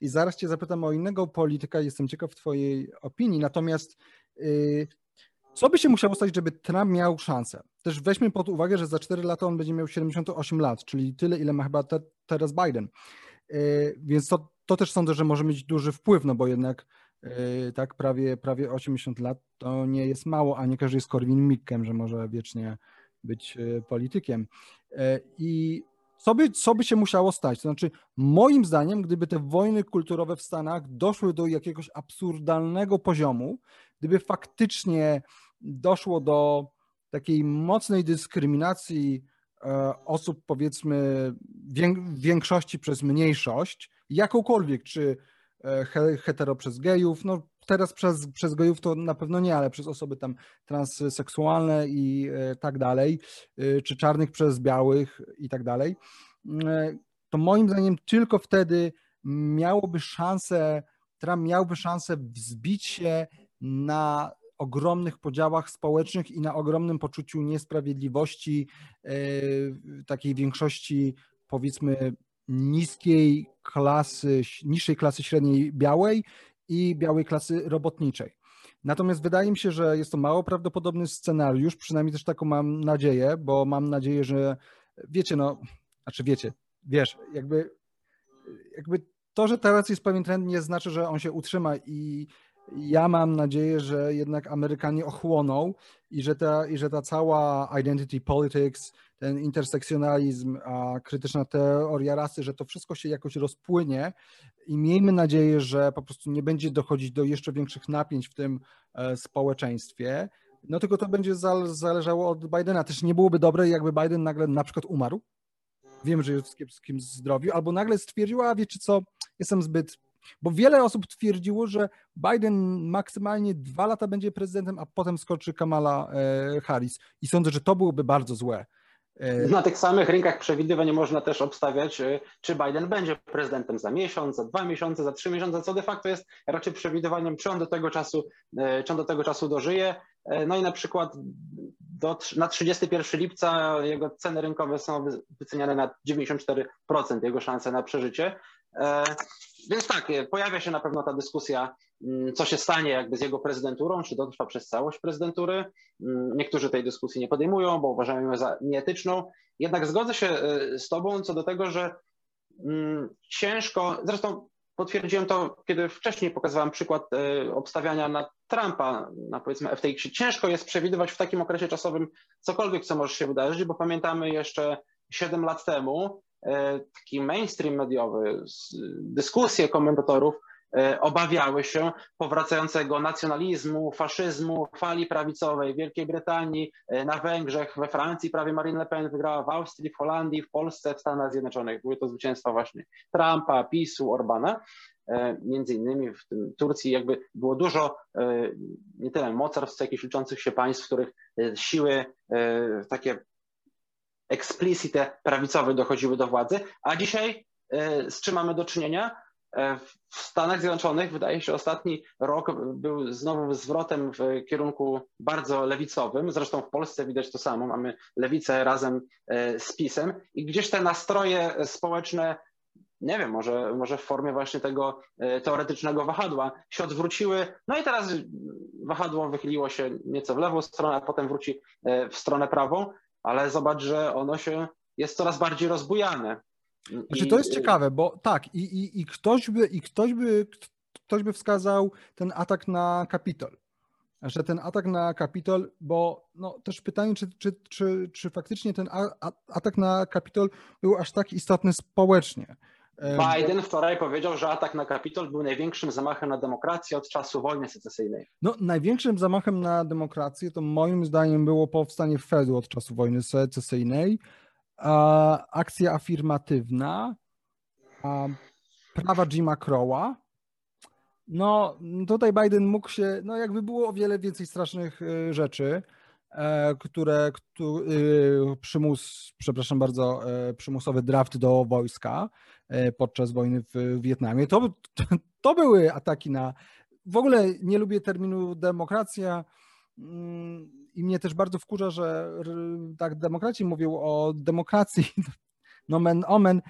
I zaraz Cię zapytam o innego polityka, jestem ciekaw Twojej opinii. Natomiast yy, co by się musiało stać, żeby Trump miał szansę? Też weźmy pod uwagę, że za 4 lata on będzie miał 78 lat, czyli tyle, ile ma chyba te, teraz Biden. Yy, więc to, to też sądzę, że może mieć duży wpływ, no bo jednak yy, tak prawie, prawie 80 lat to nie jest mało, a nie każdy jest Korwin Mikkem, że może wiecznie być yy, politykiem. Yy, I co by, co by się musiało stać? To znaczy, moim zdaniem, gdyby te wojny kulturowe w Stanach doszły do jakiegoś absurdalnego poziomu, gdyby faktycznie doszło do takiej mocnej dyskryminacji osób, powiedzmy, większości przez mniejszość, jakąkolwiek, czy e, hetero przez gejów, no teraz przez, przez gejów to na pewno nie, ale przez osoby tam transseksualne i e, tak dalej, czy czarnych przez białych i tak dalej, to moim zdaniem tylko wtedy miałoby szansę, Trump miałby szansę wzbić się na ogromnych podziałach społecznych i na ogromnym poczuciu niesprawiedliwości e, takiej większości powiedzmy niskiej klasy, niższej klasy średniej białej i białej klasy robotniczej. Natomiast wydaje mi się, że jest to mało prawdopodobny scenariusz, przynajmniej też taką mam nadzieję, bo mam nadzieję, że wiecie, no, znaczy wiecie, wiesz, jakby, jakby to, że teraz jest pewien trend, nie znaczy, że on się utrzyma i ja mam nadzieję, że jednak Amerykanie ochłoną i że ta, i że ta cała identity politics, ten intersekcjonalizm, a krytyczna teoria rasy, że to wszystko się jakoś rozpłynie i miejmy nadzieję, że po prostu nie będzie dochodzić do jeszcze większych napięć w tym e, społeczeństwie. No tylko to będzie zależało od Bidena. Też nie byłoby dobre, jakby Biden nagle na przykład umarł. Wiem, że jest w kiepskim zdrowiu, albo nagle stwierdził, a wiecie co, jestem zbyt bo wiele osób twierdziło, że Biden maksymalnie dwa lata będzie prezydentem, a potem skoczy Kamala e, Harris. I sądzę, że to byłoby bardzo złe. E, Na tych samych rynkach przewidywań można też obstawiać, e, czy Biden będzie prezydentem za miesiąc, za dwa miesiące, za trzy miesiące, co de facto jest raczej przewidywaniem, czy on do tego czasu, czy on do tego czasu dożyje. No i na przykład do, na 31 lipca jego ceny rynkowe są wyceniane na 94% jego szanse na przeżycie. Więc tak, e, pojawia się na pewno ta dyskusja, mm, co się stanie jakby z jego prezydenturą, czy dotrwa przez całość prezydentury. Mm, niektórzy tej dyskusji nie podejmują, bo uważają ją za nieetyczną. Jednak zgodzę się e, z Tobą co do tego, że mm, ciężko, zresztą potwierdziłem to, kiedy wcześniej pokazywałem przykład e, obstawiania na Trumpa, na powiedzmy FTX. Ciężko jest przewidywać w takim okresie czasowym cokolwiek, co może się wydarzyć, bo pamiętamy jeszcze 7 lat temu, E, taki mainstream mediowy, dyskusje komentatorów obawiały się powracającego nacjonalizmu, faszyzmu, fali prawicowej w Wielkiej Brytanii, e, na Węgrzech, we Francji prawie Marine Le Pen wygrała, w Austrii, w Holandii, w Polsce, w Stanach Zjednoczonych. Były to zwycięstwa właśnie Trumpa, PiSu, Orbana. Między innymi w tym Turcji jakby było dużo nie tyle mocarstw, jakichś liczących się państw, w których siły takie explicite prawicowe dochodziły do władzy, a dzisiaj e, z czym mamy do czynienia? E, w Stanach Zjednoczonych wydaje się ostatni rok był znowu zwrotem w kierunku bardzo lewicowym. Zresztą w Polsce widać to samo. Mamy lewicę razem e, z PiSem i gdzieś te nastroje społeczne, nie wiem, może, może w formie właśnie tego teoretycznego wahadła się odwróciły. No i teraz wahadło wychyliło się nieco w lewą stronę, a potem wróci w stronę prawą ale zobacz, że ono się jest coraz bardziej rozbujane. Znaczy, to jest ciekawe, bo tak, i, i, i, ktoś, by, i ktoś, by, ktoś by wskazał ten atak na Kapitol. Że ten atak na Kapitol, bo no, też pytanie, czy, czy, czy, czy faktycznie ten atak na Kapitol był aż tak istotny społecznie. Biden wczoraj powiedział, że atak na Kapitol był największym zamachem na demokrację od czasu wojny secesyjnej. No, największym zamachem na demokrację to moim zdaniem było powstanie Fedu od czasu wojny secesyjnej, akcja afirmatywna, prawa Jima Crowa. No, tutaj Biden mógł się, no jakby było o wiele więcej strasznych y, rzeczy. E, które, które przymus, przepraszam bardzo, e, przymusowy draft do wojska e, podczas wojny w Wietnamie. To, to, to były ataki na. W ogóle nie lubię terminu demokracja i mnie też bardzo wkurza, że tak demokraci mówią o demokracji, nomen omen,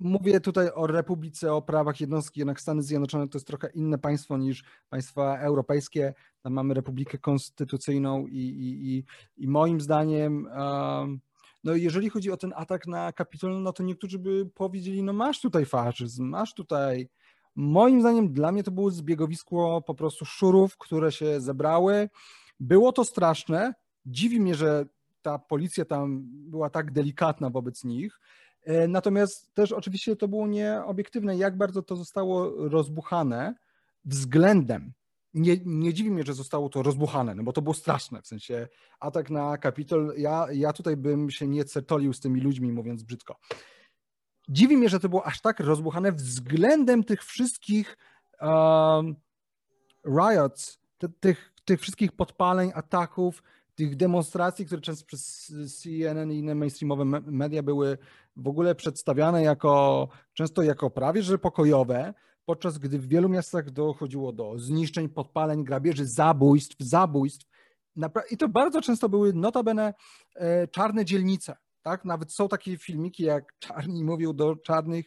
Mówię tutaj o Republice, o prawach jednostki, jednak Stany Zjednoczone to jest trochę inne państwo niż państwa europejskie. Tam mamy Republikę Konstytucyjną i, i, i, i moim zdaniem, um, no jeżeli chodzi o ten atak na Kapitol, no to niektórzy by powiedzieli, no masz tutaj faszyzm, masz tutaj. Moim zdaniem dla mnie to było zbiegowisko po prostu szurów, które się zebrały. Było to straszne. Dziwi mnie, że ta policja tam była tak delikatna wobec nich. E, natomiast też oczywiście to było nieobiektywne, jak bardzo to zostało rozbuchane względem nie, nie dziwi mnie, że zostało to rozbuchane, no bo to było straszne, w sensie atak na Kapitol, ja, ja tutaj bym się nie certolił z tymi ludźmi, mówiąc brzydko. Dziwi mnie, że to było aż tak rozbuchane względem tych wszystkich um, riots, te, tych, tych wszystkich podpaleń, ataków, tych demonstracji, które często przez CNN i inne mainstreamowe media były w ogóle przedstawiane jako często jako prawie że pokojowe, podczas gdy w wielu miastach dochodziło do zniszczeń, podpaleń, grabieży, zabójstw, zabójstw. I to bardzo często były notabene e, czarne dzielnice. Tak? Nawet są takie filmiki, jak czarni mówią do czarnych,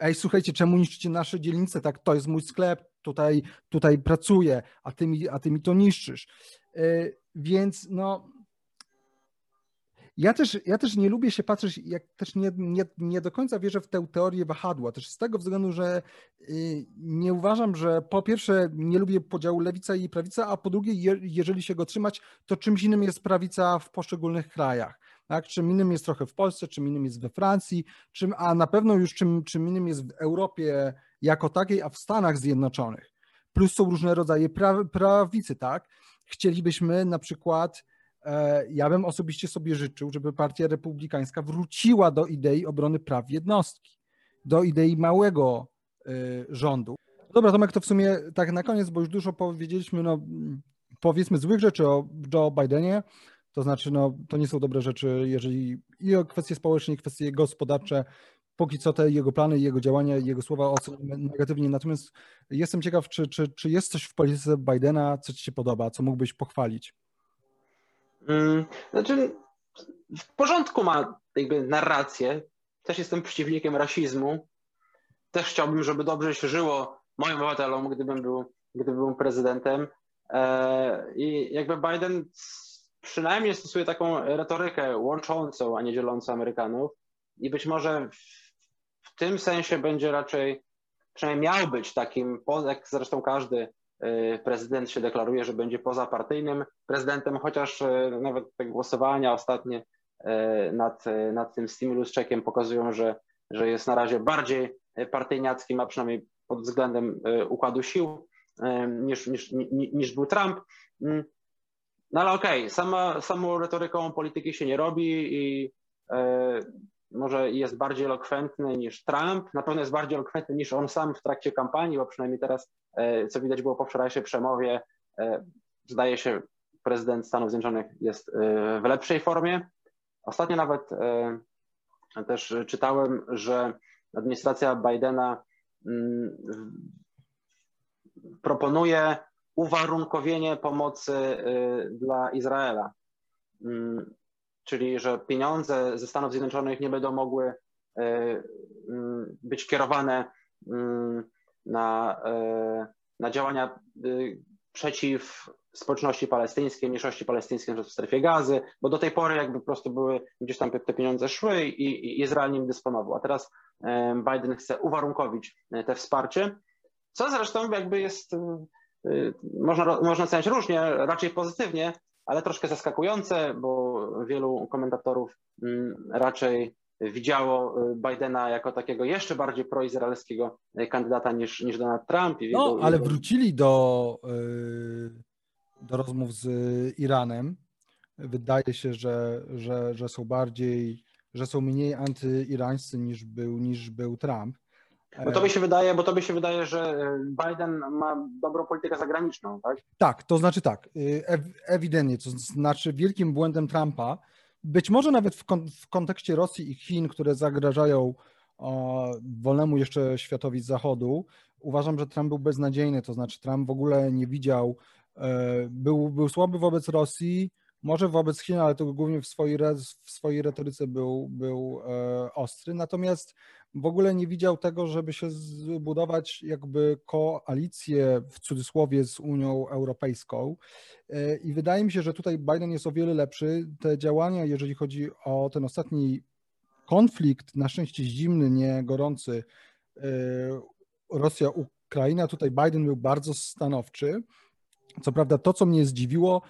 ej, słuchajcie, czemu niszczycie nasze dzielnice? Tak, to jest mój sklep, tutaj, tutaj pracuję, a ty, mi, a ty mi to niszczysz. E, więc no, ja też, ja też nie lubię się patrzeć, jak też nie, nie, nie do końca wierzę w tę teorię wahadła, też z tego względu, że y, nie uważam, że po pierwsze nie lubię podziału lewica i prawica, a po drugie, je, jeżeli się go trzymać, to czymś innym jest prawica w poszczególnych krajach. Tak? Czym innym jest trochę w Polsce, czym innym jest we Francji, czym, a na pewno już czym, czym innym jest w Europie jako takiej, a w Stanach Zjednoczonych. Plus są różne rodzaje pra, prawicy, tak? Chcielibyśmy na przykład E, ja bym osobiście sobie życzył, żeby Partia Republikańska wróciła do idei obrony praw jednostki, do idei małego e, rządu. Dobra, Tomek, to w sumie tak na koniec, bo już dużo powiedzieliśmy, no powiedzmy złych rzeczy o Joe Bidenie, to znaczy, no, to nie są dobre rzeczy, jeżeli i o kwestie społeczne, i kwestie gospodarcze, póki co te jego plany, jego działania, jego słowa oceniamy negatywnie. Natomiast jestem ciekaw, czy, czy, czy jest coś w polityce Bidena, co ci się podoba, co mógłbyś pochwalić? Mm, znaczy, w porządku ma jakby narrację. Też jestem przeciwnikiem rasizmu. Też chciałbym, żeby dobrze się żyło moim obywatelom, gdybym był, gdybym był prezydentem. E, I jakby Biden przynajmniej stosuje taką retorykę łączącą, a nie dzielącą Amerykanów. I być może w, tym sensie będzie raczej, przynajmniej miał być takim, jak zresztą każdy E, prezydent się deklaruje, że będzie pozapartyjnym prezydentem, chociaż e, nawet te głosowania ostatnie e, nad, nad tym stimulus checkiem pokazują, że, że jest na razie bardziej partyjniackim, a przynajmniej pod względem układu sił niż, niż, niż był Trump. No ale okej, okay, sama, samą retoryką polityki się nie robi i może jest bardziej elokwentny niż Trump, na pewno jest bardziej elokwentny niż on sam w trakcie kampanii, bo przynajmniej teraz, e, co widać było po wczorajszej przemowie, e, zdaje się, prezydent Stanów Zjednoczonych jest e, w lepszej formie. Ostatnio nawet też czytałem, że administracja Bidena mm, proponuje uwarunkowienie pomocy dla Izraela. Mm, czyli że pieniądze ze Stanów Zjednoczonych nie będą mogły e, mm, być kierowane mm, na, e, na działania przeciw społeczności palestyńskiej, mniejszości palestyńskiej w strefie gazy, bo do tej pory jakby po prostu były, gdzieś tam te pieniądze szły i, i Izrael nim dysponował. A teraz Biden chce uwarunkowić te wsparcie, co zresztą jakby jest, można, można oceniać różnie, raczej pozytywnie, ale troszkę zaskakujące, bo wielu komentatorów mm, raczej widziało y, Bidena jako takiego jeszcze bardziej proizraelskiego kandydata niż, niż Donald Trump. no, ale wrócili do, y, do rozmów z Iranem. Wydaje się, że, że, że są bardziej, że są mniej antyirańscy niż był, niż był Trump. Bo to by się wydaje, bo to by się wydaje, że e, Biden ma dobrą politykę zagraniczną, tak? Tak, to znaczy tak, y, ewidentnie, to znaczy wielkim błędem Trumpa, być może nawet w, kon w kontekście Rosji i Chin, które zagrażają o, wolnemu jeszcze światowi z zachodu, uważam, że Trump był beznadziejny, to znaczy Trump w ogóle nie widział, e, był, był słaby wobec Rosji, może wobec Chin, ale to głównie w swojej, w swojej retoryce był, był e, ostry. Natomiast w ogóle nie widział tego, żeby się zbudować jakby koalicję w cudzysłowie z Unią Europejską. E, I wydaje mi się, że tutaj Biden jest o wiele lepszy. Te działania, jeżeli chodzi o ten ostatni konflikt, na szczęście zimny, nie gorący, e, Rosja-Ukraina, tutaj Biden był bardzo stanowczy. Co prawda, to, co mnie zdziwiło,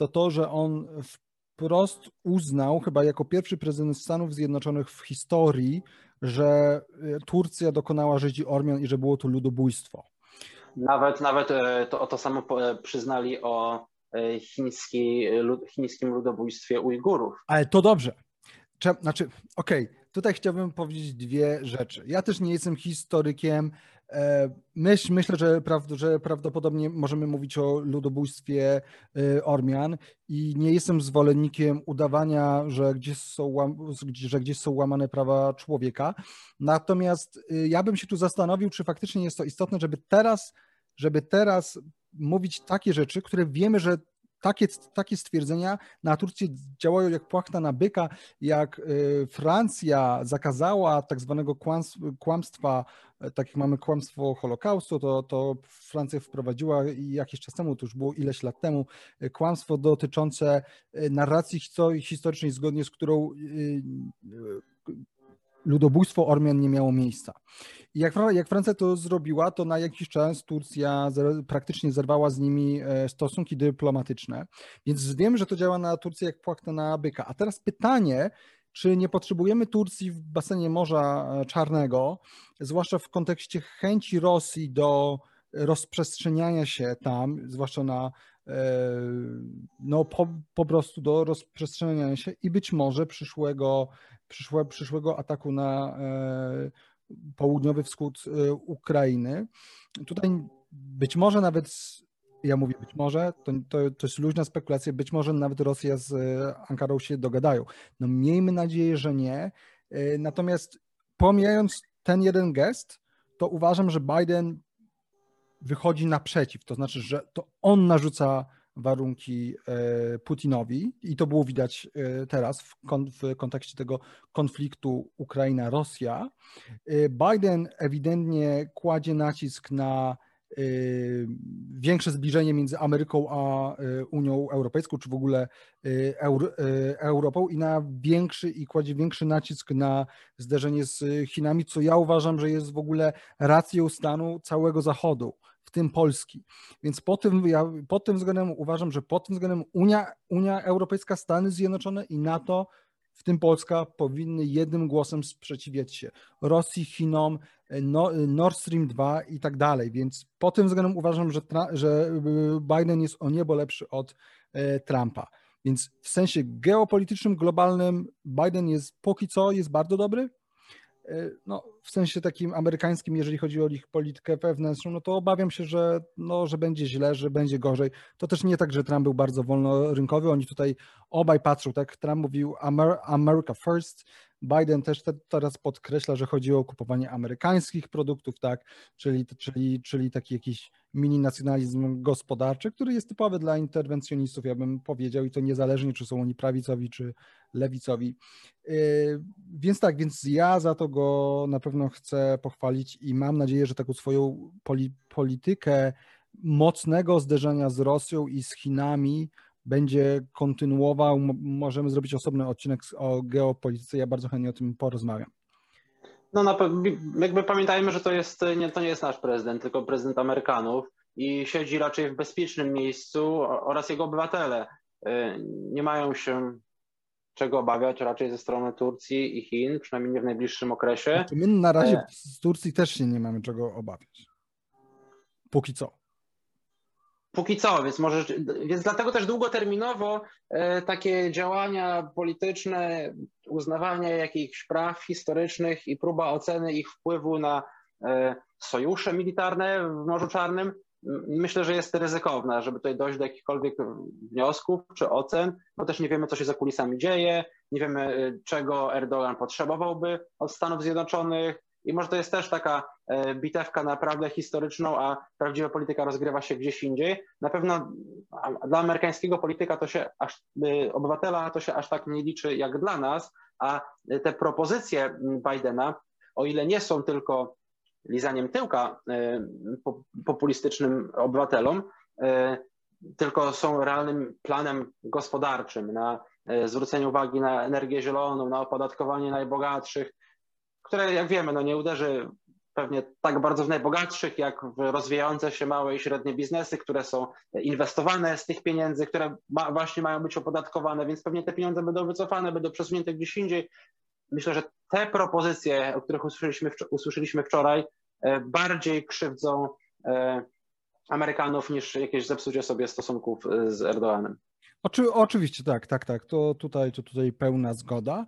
to to, że on wprost uznał, chyba jako pierwszy prezydent Stanów Zjednoczonych w historii, że y, Turcja dokonała rzezi Ormian i że było to ludobójstwo. Nawet, nawet to, to samo przyznali o chiński, chińskim ludobójstwie Ujgurów. Ale to dobrze. Znaczy, okej, okay. tutaj chciałbym powiedzieć dwie rzeczy. Ja też nie jestem historykiem. E, myśl, myślę, że, że prawdopodobnie możemy mówić o ludobójstwie e, Ormian i nie jestem zwolennikiem udawania, że gdzieś są, że gdzieś są łamane prawa człowieka. Natomiast e, ja bym się tu zastanowił, czy faktycznie jest to istotne, żeby teraz, żeby teraz mówić takie rzeczy, które wiemy, że takie, takie stwierdzenia na Turcję działają jak płachta na byka, jak y, Francja zakazała tak zwanego kłamstwa, e, tak jak mamy kłamstwo Holokaustu, to, to Francja wprowadziła jakiś czas temu, to już było ileś lat temu, e, kłamstwo dotyczące e, narracji historycznej, zgodnie z którą ludobójstwo Ormian nie miało miejsca. I jak, jak Francja to zrobiła, to na jakiś czas Turcja praktycznie zerwała z nimi e, stosunki dyplomatyczne, więc wiem, że to działa na Turcję jak płachta na byka. A teraz pytanie, czy nie potrzebujemy Turcji w basenie Morza e, Czarnego, zwłaszcza w kontekście chęci Rosji do rozprzestrzeniania się tam, zwłaszcza na e, no po, po prostu do rozprzestrzeniania się i być może przyszłego przyszłe, przyszłego ataku na e, południowy wschód e, Ukrainy. Tutaj być może nawet, ja mówię być może, to, to, to jest luźna spekulacja, być może nawet Rosja z e, Ankarą się dogadają. No miejmy nadzieję, że nie. Natomiast pomijając ten jeden gest, to uważam, że Biden wychodzi naprzeciw, to znaczy, że to on narzuca warunki e, Putinowi i to było widać e, teraz w, kon, w kontekście tego konfliktu Ukraina-Rosja. E, Biden ewidentnie kładzie nacisk na większe zbliżenie między Ameryką a Unią Europejską, czy w ogóle Europą i na większy i kładzie większy nacisk na zderzenie z Chinami, co ja uważam, że jest w ogóle racją stanu całego Zachodu w tym Polski. Więc po tym, ja, pod tym względem uważam, że pod tym względem Unia, Unia Europejska, Stany Zjednoczone i NATO, w tym Polska, powinny jednym głosem sprzeciwiać się Rosji, Chinom, no, Nord Stream 2 i tak dalej. Więc po tym względem uważam, że, że Biden jest o niebo lepszy od e, Trumpa. Więc w sensie geopolitycznym, globalnym Biden jest póki co jest bardzo dobry, no, w sensie takim amerykańskim, jeżeli chodzi o ich politykę wewnętrzną, no to obawiam się, że, no, że będzie źle, że będzie gorzej. To też nie tak, że Trump był bardzo wolnorynkowy, oni tutaj obaj patrzą, tak? Trump mówił Amer America first, Biden też te, teraz podkreśla, że chodzi o kupowanie amerykańskich produktów, tak, czyli, czyli, czyli taki jakiś mini nacjonalizm gospodarczy, który jest typowy dla interwencjonistów, ja bym powiedział, i to niezależnie, czy są oni prawicowi, czy lewicowi. Yy, więc tak, więc ja za to go na pewno chcę pochwalić i mam nadzieję, że taką swoją poli politykę mocnego zderzenia z Rosją i z Chinami będzie kontynuował. Możemy zrobić osobny odcinek o geopolityce. Ja bardzo chętnie o tym porozmawiam. No na jakby pamiętajmy, że to, jest, nie, to nie jest nasz prezydent, tylko prezydent Amerykanów i siedzi raczej w bezpiecznym miejscu oraz jego obywatele y, nie mają się czego obawiać raczej ze strony Turcji i Chin, przynajmniej nie w najbliższym okresie. Znaczy my na razie e, z Turcji też się nie mamy czego obawiać. Póki co. Póki co, więc może, więc dlatego też długoterminowo e, takie działania polityczne, uznawanie jakichś praw historycznych i próba oceny ich wpływu na e, sojusze militarne w Morzu Czarnym, myślę, że jest ryzykowna, żeby tutaj dojść do jakichkolwiek wniosków czy ocen, bo też nie wiemy, co się za kulisami dzieje, nie wiemy, e, czego Erdogan potrzebowałby od Stanów Zjednoczonych, i może to jest też taka e, bitewka na prawdę historyczną, a prawdziwa polityka rozgrywa się gdzieś indziej. Na pewno dla amerykańskiego polityka to się aż, e, obywatela to się aż tak nie liczy jak dla nas, a te propozycje Bidena, o ile nie są tylko lizaniem tyłka e, populistycznym obywatelom, tylko są realnym planem gospodarczym na zwrócenie uwagi na energię zieloną, na opodatkowanie najbogatszych, które jak wiemy, no nie uderzy pewnie tak bardzo w najbogatszych, jak w rozwijające się małe i średnie biznesy, które są inwestowane z tych pieniędzy, które ma, właśnie mają być opodatkowane, więc pewnie te pieniądze będą wycofane, będą przesunięte gdzieś indziej. Myślę, że te propozycje, o których usłyszeliśmy, usłyszeliśmy wczoraj, e, bardziej krzywdzą e, Amerykanów niż jakieś zepsucie sobie stosunków z Erdoganem. Oczy, oczywiście, tak, tak, tak. To tutaj, to tutaj pełna zgoda.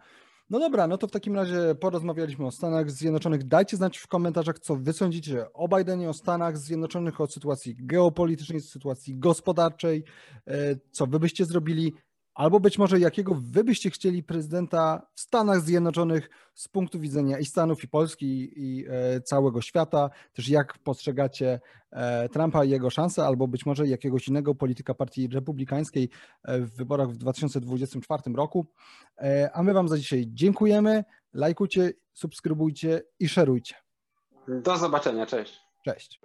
No dobra, no to w takim razie porozmawialiśmy o Stanach Zjednoczonych. Dajcie znać w komentarzach, co wy sądzicie o Bidenie, o Stanach Zjednoczonych, o sytuacji geopolitycznej, sytuacji gospodarczej, e, co wy byście zrobili, albo być może jakiego wy byście chcieli prezydenta w Stanach Zjednoczonych z punktu widzenia i Stanów, i Polski, i e, całego świata, też jak postrzegacie e, Trumpa i jego szanse, albo być może jakiegoś innego polityka partii republikańskiej e, w wyborach w 2024 roku. A my wam za dzisiaj dziękujemy, lajkujcie, subskrybujcie i szerujcie. Do zobaczenia, cześć. Cześć.